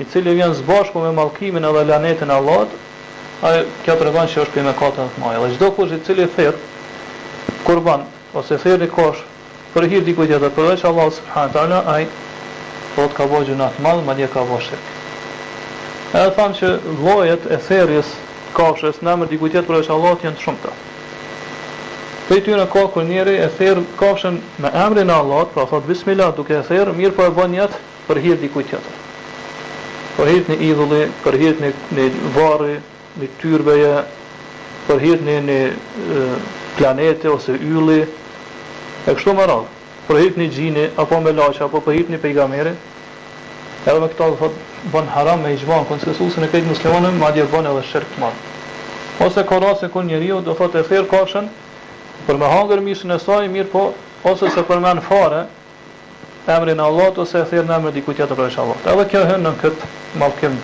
i cili vjen së bashku me mallkimin edhe lanetin e Allahut, ai kjo tregon që është prej mëkateve të mëdha. Dhe çdokush i cili therr kurban ose therr një kafshë për hir dikujt tjetër përveç Allahut subhanahu wa taala, ai do thotë ka bërë gjynah të madh, madje ka bërë shirk. Edhe thamë që llojet e therrjes kafshës në emër dikujt tjetër përveç Allahut janë të shumta. Prej tyre ka kur njeri e therr kafshën me emrin e Allahut, pra thotë bismillah duke e therr, mirëpo e bën nijet për hir dikujt tjetër për hir të një idhulli për hir të një një varri një tyrbeje për hir të një një planeti ose ylli e kështu me radhë për hir të një xhini apo melaçe apo për hir të një pejgamberi edhe me këtë do thotë bën haram me ixhmaun konsensusin e krejt muslimanëve madje bën edhe shirk të madh ose ka raste kur njeriu do thotë e therr kafshën për me hangër mishin e saj mirëpo ose s'e përmend fare emrin e Allahut ose e therr në emër dikujt tjetër përveç Allahut. Edhe kjo hyn në këtë mallkim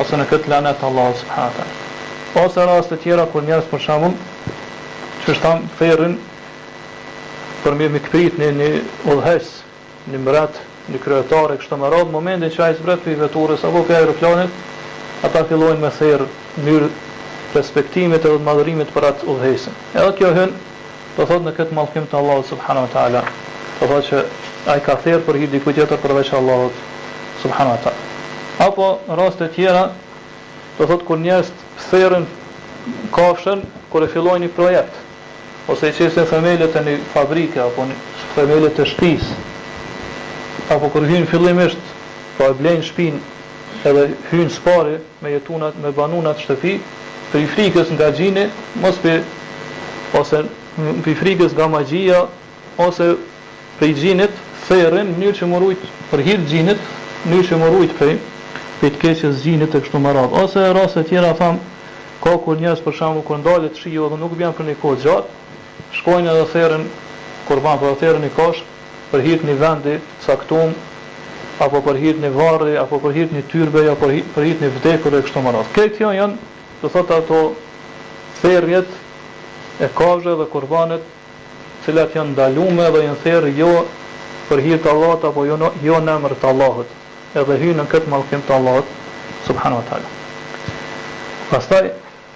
ose në këtë lanet të Allahut subhanahu wa taala. Ose raste tjera kur njerëz për shembull, qysh thamë, therrin për me mikprit një një udhëheqës, një mbret, një kryetar e kështu me radhë, momentin që ai zbret prej veturës apo prej aeroplanit, ata fillojnë me therr në mënyrë respektimit edhe të madhërimit për atë udhëheqësin. Edhe kjo hyn Do thotë në këtë mallkim të Allahut subhanahu wa ta'ala, do thotë që ai ka therrë për hir dikujt tjetër përveç Allahut subhanahu wa ta'ala. Apo në raste tjera, do thotë kur njerëzit therrin kafshën kur e fillojnë një projekt, ose i qesin themelet e një fabrike apo themelet e shpisë, apo kur hyjnë fillimisht, pra e blejnë shpinë Edhe hyjnë spari me jetu n'at me banu n'at shtëpi prej frikës nga xhini mos pi ose prej frikës nga magjia ose prej xhinit therrin në mënyrë që mu rujt për hir të xhinit në mënyrë që mu rujt prej prej të keqes xhinit e kështu me radhë ose raste tjera thamë ka kur njerëz për shembull kur ndalet shiu edhe nuk vjen për një kohë të gjatë shkojnë edhe therrin kurban apo e therrin një kafshë për hir të një vendi të caktum, apo për hir të një varri, apo për hir të një tyrbeje, apo për hir të një vdekur e kështu me radhë. Krejt kjo janë, do thotë, ato therrjet e kafshëve dhe kurbanet, të cilat janë ndalume dhe janë therrë jo për hir të Allahut apo jo në jo në emër të Allahut, edhe hyjnë në këtë mallkim të Allahut subhanahu wa taala. Pastaj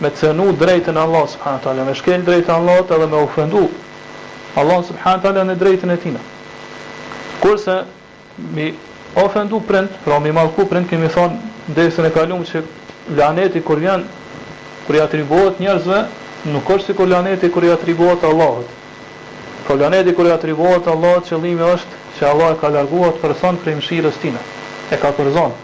me cenu drejtën e Allahut subhanahu wa taala, me shkel drejtën e Allahut edhe me ofendu Allahun subhanahu wa taala në drejtën e tina. Kurse mi ofendu prindt, pra mi mallku prindt, kemi thënë në dersin e kaluar që laneti kur vjen kur i atribuohet njerëzve, nuk është sikur laneti kur i atribuohet Allahut. Po laneti kur i atribuohet Allahut, qëllimi është që Allah e ka larguar atë person prej mëshirës së tij. E ka përzon.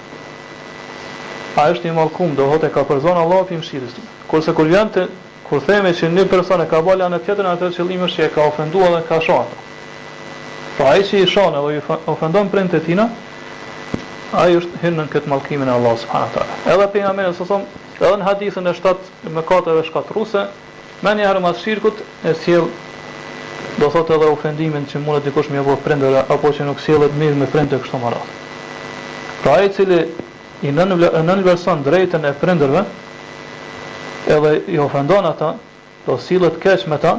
Ai është i mallkum, do thotë e ka përzon Allahu prej mëshirës tij. Kurse kur vjen te, kur themi që një person e ka ba lanet tjetrin atëherë qëllimi është që e ka ofendu edhe e ka sha atë. Pra ai që i shan edhe i ofendon prindët e tina, ai është hyn nën këtë mallkimin e Allahut subhanahu wa taala. Edhe pejgamberi sa sa edhe në hadithin e shtatë mëkateve shkatërruese, Menjëherë mas shirkut e sjell do thotë edhe ofendimin që mundet dikush me ia bo prindërve apo që nuk sjellet mirë me prindt e kështu me radhë. Pra ai i cili i e nënvlerëson drejtën e prindërve edhe i ofendon ata, do sillet keq me ta,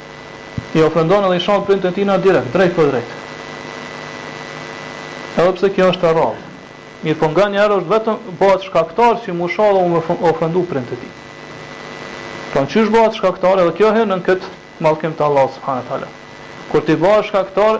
i ofendon edhe i shan prindt e tina direkt, drejtpërdrejt. Edhe pse kjo është e rrallë. Mirëpo nganjëherë është vetëm bëhet shkaktar që mu sha dhe mu ofendu prindërit e tij. Pra qysh bëhet shkaktar edhe kjo hyn nën këtë mallkim të Allahut subhanahu wa taala. Kur ti bëhesh shkaktar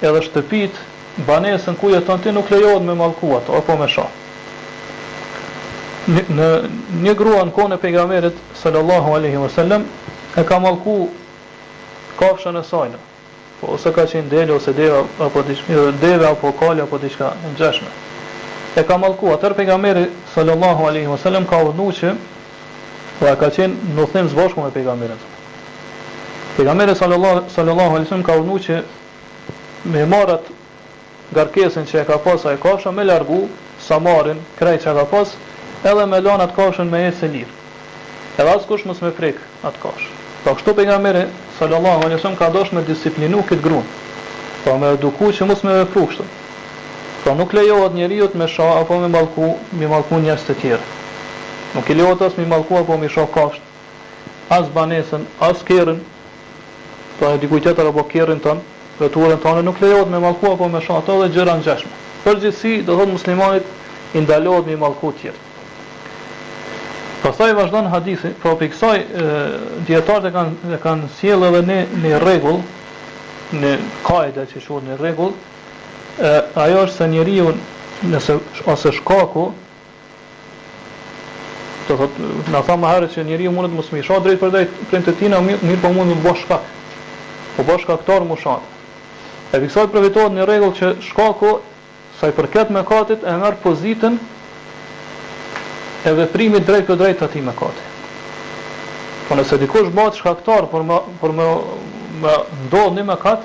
Edhe shtëpitë, banesën ku jeton ti nuk lejohet me mallku ato apo me sha. Një grua në kohën e pejgamberit sallallahu alejhi ve selem e ka mallku kafshën e saj në, po ose ka qenë dele ose deve apo diç deve apo kale apo diçka e ngjashme. E ka mallku, atëherë pejgamberi sallallahu alejhi ve selem ka urdhnu që Pra ka qenë në udhëtim së bashku me pejgamberin sa. Pejgamberi sallallahu sallallahu alaihi wasallam ka urdhëruar që me marr atë ngarkesën që e ka pas ajo kafshë me largu samarin krejt çka ka pas edhe me lënë atë kafshën me ecë e lirë. Edhe askush mos me prek atë kafshë. Pra kështu pejgamberi sallallahu alaihi wasallam ka dashur me disiplinu këtë grua. Pra me eduku që mos me vepru kështu. Pra nuk lejohet njeriut me sha apo me mallku, mi mallku njerëz të tjerë. Nuk i lejohet as mi mallku apo mi sha kafshët, as banesën, as kerrin, pra e dikujt tjetër apo kerrin tënd, veturën tënde, nuk lejohet me mallku apo me sha ato dhe gjëra të ngjashme. Përgjithësi, do thotë muslimanit i ndalohet mi mallku të tjerët. Pastaj vazhdon hadithi, pra prej kësaj dijetarët e kanë e kanë sjellë edhe ni ni rregull, ni kaide që quhet ni rregull, E ajo është se njeriu nëse osht shkaku do thot na tha më herët se njeriu mundet mos me sha drejt për drejt prindt e tina mirë mir, po mundet me u ba shkak. Po bahet shkaktar me u sha. E prej kësaj përfitohet një rregull që shkaku sa i përket mëkatit e merr pozitën e veprimit drejt për drejt të atij mëkati. Po nëse dikush bëhet shkaktar për më për më më ndodh në mëkat,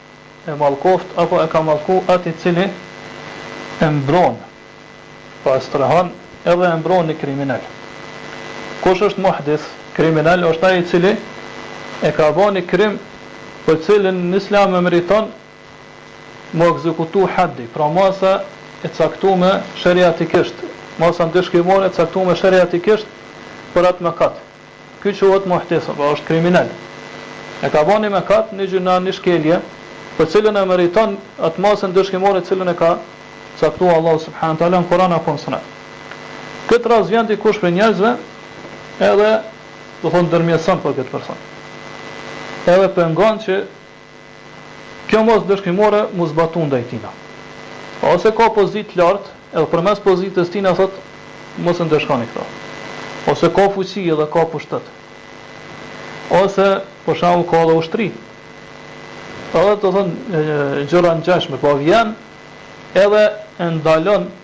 e mallkoftë apo e ka mallku atë i cili e mbron, pra e strehon edhe e mbron një kriminal. Kush është muhdith, kriminal, është ai i cili e ka ba një krim për cilin në Islam e meriton m'u ekzekutu haddi, pra masa e caktume sheriatikisht, masa ndëshkimore e caktume sheriatikisht për atë mëkat. Ky quhet muhdith apo është kriminal. E ka ba një mëkat, një gjynah, një shkelje, për cilën e meriton atë masën ndëshkimore të cilën e ka caktuar Allahu subhanahu wa taala në Kuran apo në Sunet. Këtë rast vjen dikush prej njerëzve edhe do thotë ndërmjetëson për këtë person. Edhe pengon që Kjo masë ndëshkimore m'u zbatu ndaj tina. Ose ka pozitë të lartë edhe përmes pozitës tina thotë mos e ndëshkoni këtë. Ose ka fuqi edhe ka pushtet. Ose për shembull ka edhe ushtri. Edhe do thotë gjëra të ngjashme, po vjen edhe e ndalon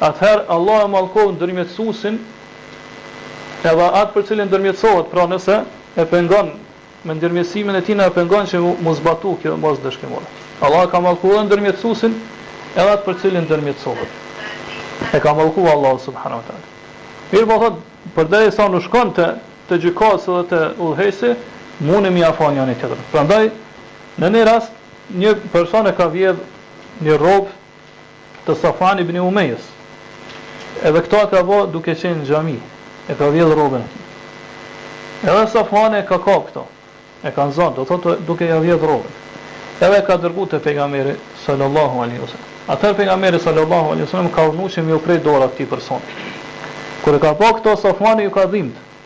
Atëherë Allah e mallkon ndërmjetësuesin edhe atë për cilin ndërmjetësohet, pra nëse e pengon me ndërmjetësimin e tina e pengon që m'u zbatu kjo masë ndëshkimore. Allah e ka mallku edhe ndërmjetësuesin edhe atë për cilin ndërmjetësohet. E ka mallku Allahu subhanahu wa taala. Mirëpo thotë, përderisa nuk shkon te te gjykatësi dhe te udhëheqësi, muni me ia falë njani tjetrit. Prandaj në një rast një person e ka vjedh një rrobë të Safwan ibn Umejës. Edhe këtë e ka ba duke qenë në xhami, e ka vjedhë rrobën e tij. Edhe Safwani e ka kapë këtë, e ka nxanë, do të thotë duke ia vjedhë rrobën. Edhe e ka dërgu te Pejgamberi sallallahu alejhi ve sellem. Atëherë Pejgamberi sallallahu alejhi ve sellem ka urdhnu që me iu pre dora këtij personi. Kur e ka pa këtë Safwani ju ka dhimbtë.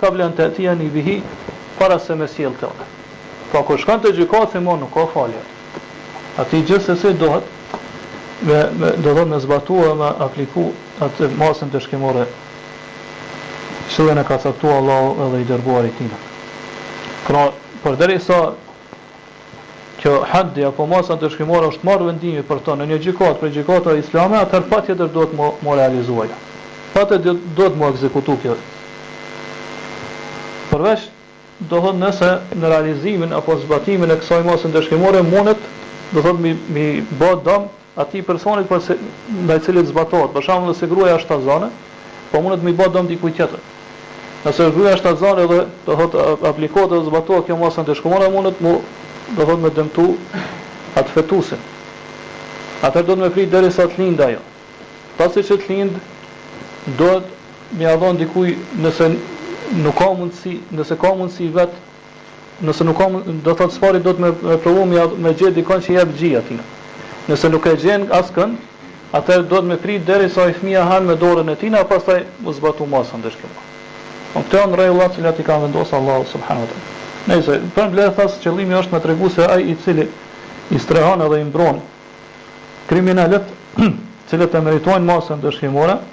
Kable an te'tijeni bihi, para se me sjellë te unë. Pra kur shkon te gjykata themi mo nuk ka falje. Aty gjithsesi duhet me me do thot me zbatu dhe me apliku atë masën ndëshkimore cilën e ka caktu Allahu edhe i dërguari i tina. Pra përderisa që haddi apo masa ndëshkimore është marrë vendimi për të në një gjykatë prej gjykatave islame, atëherë patjetër duhet më më realizu ajo. Patjetër duhet mu ekzekutu kjo. Përveç, do thotë, nëse në realizimin apo zbatimin e kësaj mase ndëshkimore mundet, do thotë, me me i ba dëm atij personit për se, ndaj cilit zbatohet, për shembull nëse gruaja është shtatzane, po mundet me i ba dëm dikujt tjetër. Nëse është gruaja shtatzane dhe, do të thotë, aplikohet dhe zbatohet kjo masë ndëshkimore mundet mu, do të thotë, me dëmtu atë fetusin. Atëherë duhet me prit deri sa të lindë ajo. Pasi që të lindë, duhet me ia dhënë dikujt nëse nuk ka mundësi, nëse ka mundësi vetë Nëse nuk ka mund, do thotë s'pari duhet me me provu me ja me gjet dikon që i jep gji atij. Nëse nuk e gjen askënd, atëherë duhet me prit deri sa ai fëmija han me dorën e tij e pastaj me u zbatu masa ndëshkimore. Don këto janë rregulla të cilat i ka vendosur Allahu subhanahu wa taala. Nëse përmbledhim qëllimi është me tregu se ai i cili i strehon edhe i mbron kriminelët të cilët e meritojnë masën ndëshkimore,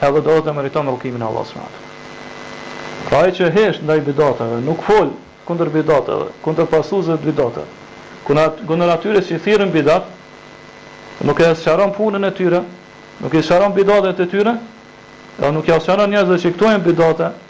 edhe do të thotë e meriton mallkimin e Allahut subhanehu ve teala. Pra ai që hesht ndaj bidateve, nuk fol kundër bidateve, kundër pasuesve të bidateve, kundër atyre që thirrin në bidat, nuk e sqaron punën e tyre, nuk i sqaron bidatet e tyre, dhe nuk jau sqaron njerëzve që këto janë bidate,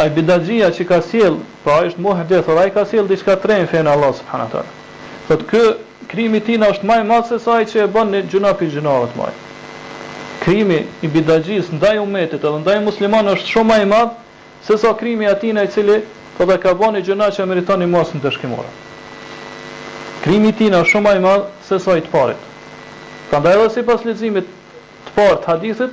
Ai bidaxhija që ka sjell, pra ai është muhdith edhe ai ka sjell diçka të re në fenë e Allahut subhanahu teala. Thotë ky krimi i tina është më i madh se sa ai që e bën një gjynah prej gjynaheve të mëdha. Krimi i bidaxhisë ndaj umetit edhe ndaj muslimanëve është shumë më i madh se sa krimi i atinaj i cili thotë e ka ba një gjynah që e meriton një masë ndëshkimore. Krimi i tij është shumë më i madh se sa i të parit. Prandaj edhe sipas leximit të parë të hadithit,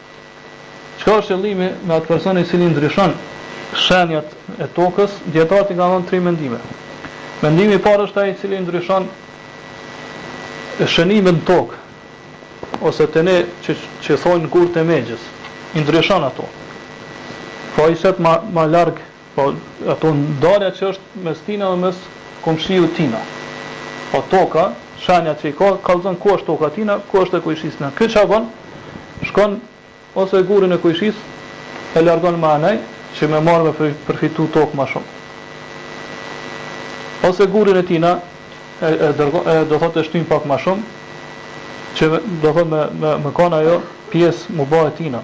Çka është qëllimi me atë person i cili i ndryshon shenjat e tokës? Dietarët i kanë dhënë tri mendime. Mendimi i parë është ai i cili i ndryshon shënimet në tokë, ose te ne që që thonë gurët e megjës, i ndryshon ato. Po i qet ma ma larg Pra ajo ndarja që është mes tina dhe mes komshiut tina. Po toka, shenja që i ka, kallzon ku është toka tina, ku është e kojshisë tina. Ky çka bon, shkon ose gurin e kojshisë e largon ma anej që me marr me përfitu tokë ma shumë. Ose gurin e tina e e dërgon e do thotë e shtyn pak ma shumë që do thotë me me me kanë ajo pjesë mu ba e tina.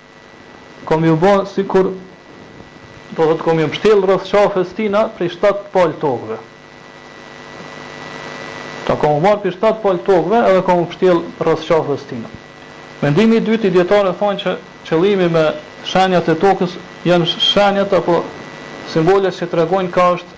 Ka me ju ba sikur, do thot ka me ju mshtjell rreth qafes tina prej shtatë palë tokëve. Pra ka mu marr prej shtatë palë tokëve edhe ka mu mshtjell rreth qafes tina. Mendimi i dytë i dijetarëve thonë që qëllimi me shenjat e tokës janë shenjat apo simbolet që tregojnë ka është,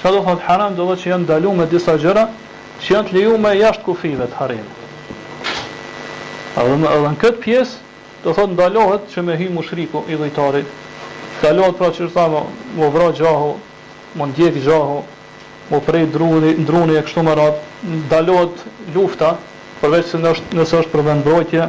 Çfarë do të thotë haram, do të thotë që janë ndalu me disa gjëra që janë të lejume jashtë kufijve të haremit. Edhe edhe në këtë pjesë do të thotë ndalohet që me hy mushriku idhujtari. Ndalohet pra që mu mu vra gjahu, mu ndjek gjahu, mu pre druni, druni e kështu me radhë, ndalohet lufta, përveç se nëse është për vetëmbrojtje,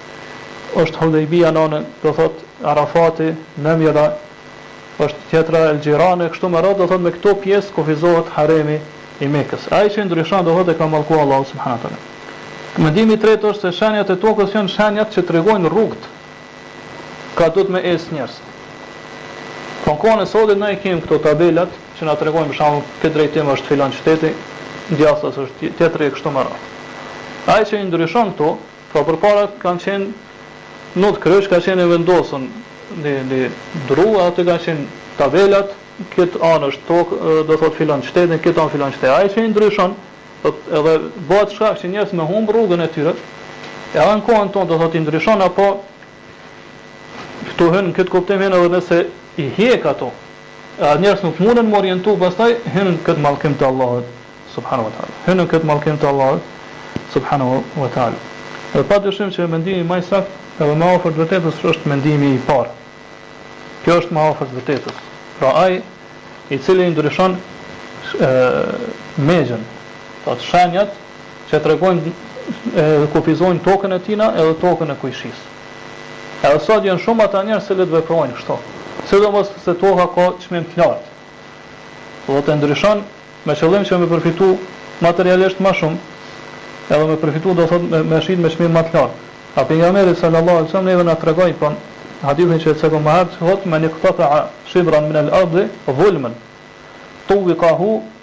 Është Hudejbija në anë do thotë Arafati nëmje dhe është tjetra El Gjirane kështu me radhë do thotë me këto pjesë kufizohet Haremi i Mekës. Ai që i ndryshon do thotë e ka mallku Allahu subhane wa taala. Mendimi i tretë është se shenjat e tokës janë shenjat që tregojnë rrugt ka duhet me ecë njerëzit. Po në kohën e sotit na i kemi këto tabelat që na tregojnë për shembull këtë drejtim është filan qyteti, djathtas është tjetri e kështu me radhë. Ai që i ndryshon këto Po përpara kanë qenë not kryq ka qenë e vendosun në në dru e aty kanë qenë tabelat këtë anë është tokë do thotë filan qyteti në këtë anë filan qyteti ai që i ndryshon thotë edhe bëhet shkak që njerëzit me humb rrugën e tyre edhe në kohën tonë do thotë i ndryshon apo Këtu hyn në këtë kuptim hyn edhe nëse i hjek ato. E atë njerëz nuk mundën me u orientu pastaj hyn në këtë mallkim të Allahut subhanahu wa taala. Hyn në këtë mallkim të Allahut subhanahu wa taala. Dhe pa dyshim që mendimi më i saktë edhe më afër të vërtetës është mendimi i parë. Kjo është më afër të vërtetës. Pra ai i cili i ndryshon ë mexhen, pra shenjat që tregojnë e kufizojnë tokën e tina edhe tokën e kojshisë. Edhe sot janë shumë ata njerëz të cilët veprojnë kështu, sidomos se toka ka çmim të lartë. Do e ndryshon me qëllim që me përfitu materialisht ma shumë, edhe me përfitu do thotë me me shit me çmim ma të lartë. A pejgamberi sallallahu alaihi wasallam neve na tregoi po hadithin që e cekëm ma herët thotë men iktata'a shibran min al-ardhi dhulmen tuwikahu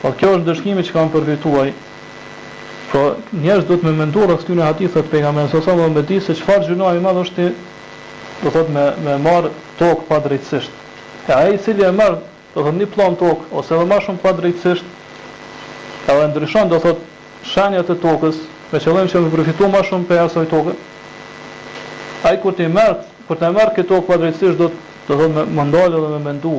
Po kjo është ndëshkimi që kanë përfitu, pra njerëzit duhet me mendu rreth këtyne haditheve të pejgamberit sa sa dhe me dit se çfarë gjynah i madh është ti do thot me me marr tokë padrejtësisht e ai i cili e merr do thot një pllamë tokë ose edhe ma shumë padrejtësisht edhe ndryshon do thot shenjat e tokës me qëllim që me përfitu ma shumë prej asaj toke ai kur ti merr kur ta merr këtë tokë padrejtësisht do do thot me me ndal edhe me mendu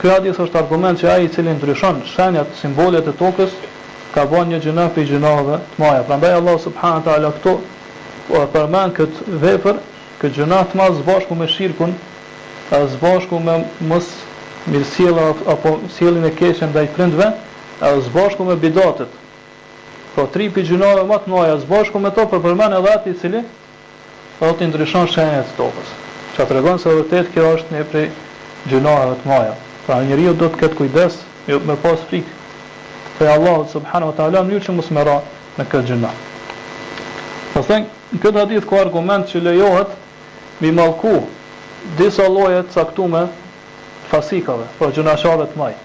Ky hadith është argument që ai i cili ndryshon shenjat, simbolet e tokës, ka ba një gjynah prej gjynaheve të mëdha. Prandaj Allahu subhanahu wa ta'ala këtu e përmend këtë vepër, këtë gjynah të madh së bashku me shirkun, edhe së bashku me mosmirësjelljen apo sjelljen e keqe ndaj prindve, edhe së bashku me bidatet. Pra tri prej gjynaheve më të mëdha, së bashku me to po përmend edhe atë i cili Zoti ndryshon shenjat e tokës. Çka tregon se vërtet kjo është një prej gjynaheve të mëdha. Pra njeriu duhet të ketë kujdes, e me pas frikë prej Allahut subhanu wa ta'ala në mënyrë që mos me ra në këtë gjynah. Pastaj në këtë hadith ka argument që lejohet me i mallku disa lloje të caktume të fasikave, pra gjynahçarëve të mëdhenj.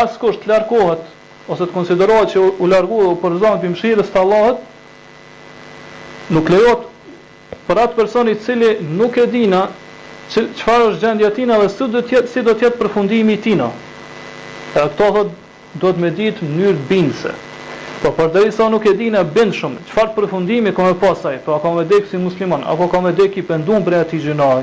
Askush të largohet ose të konsiderohet që u largua dhe u përza prej mëshirës të Allahut, nuk lejohet për atë person i cili nuk e dinë që çfarë është gjendja e tij dhe si do të jetë si do të jetë përfundimi i tij. Edhe këto thotë duhet me ditë në mënyrë bindëse. Po përderisa nuk e dinë bindshëm çfarë përfundimi ka me pas ai, pra ka me vdekë si musliman apo ka me vdekë i penduar prej atij gjynai,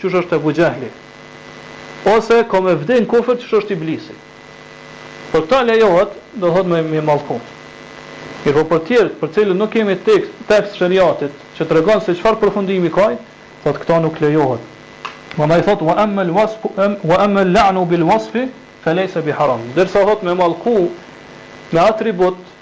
qysh është Ebu Xhehli, ose ka me vdek në kufër qysh është Iblisi. Për këta lejohet, do thotë me me mallku. Mirëpo për të tjerët, për të cilët nuk kemi tekst tekst të sheriatit që tregon se çfarë përfundimi ka ai, thotë këta nuk lejohet. Mandej thotë, wa amma al-wasf wa amma al-la'nu bil-wasfi fa leysa bi haram. Ndërsa thotë me mallku me atribut,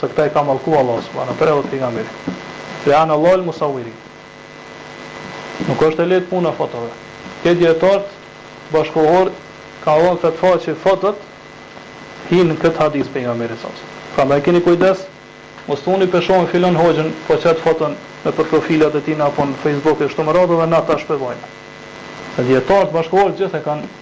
se këta i ka mallku Allahu subhanahu teala dhe pejgamberi Le'an Allahu el musawirin Nuk është e lehtë puna e fotove. Ka dijetarë bashkëkohorë kanë dhënë fetva që fotot hin në këtë hadith pejgamberit sa. Prandaj keni kujdes mos thoni pe shohim filon hoxhën po qet foton në për profilat e tij apo në Facebook e kështu me radhë dhe na ta shpjegojnë. Dijetarët bashkëkohorë gjithë e kanë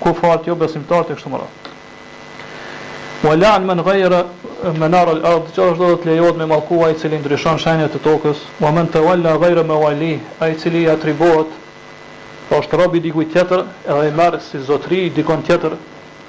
kufarët jobesimtarët e kështu me radhë wa la'n men ghayra manar al ard do thotë lejohet me mallku ai i cili ndryshon shenjat e tokës wa men tawalla ghayra mawali ai i cili i atribuohet pra është rob i dikujt tjetër edhe e merr si zotëri dikon tjetër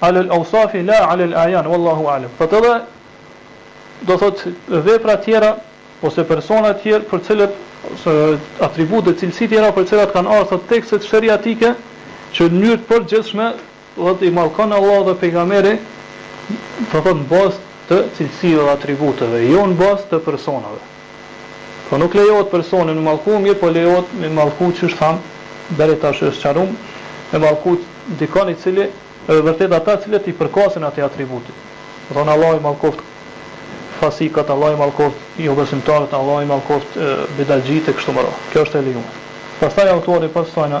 Ala al-awsafi la ala al-a'yan, wallahu a'lam. Thotë edhe, do thotë, vepra të tjera ose persona të tjerë për të cilët ose atribute dhe cilësi të tjera për të cilat kanë ardhur thotë tekset sheriatike që në mënyrë të përgjithshme do thotë i mallkon Allahu dhe pejgamberi do thotë në bazë të cilësive dhe atributeve, jo në bazë të personave. Po nuk lejohet personi me mallku, mirëpo lejohet me mallku qysh thamë deri tash është sqarum, me mallku dikon i cili është vërtet ata të cilët i përkasin atij atributi. Do thotë Allahu i mallkoftë fasikat, Allahu i mallkoftë jobesimtarët, Allahu i mallkoftë bidatxhijtë e kështu me radhë. Kjo është e lejuar. Pastaj autori pas kësajna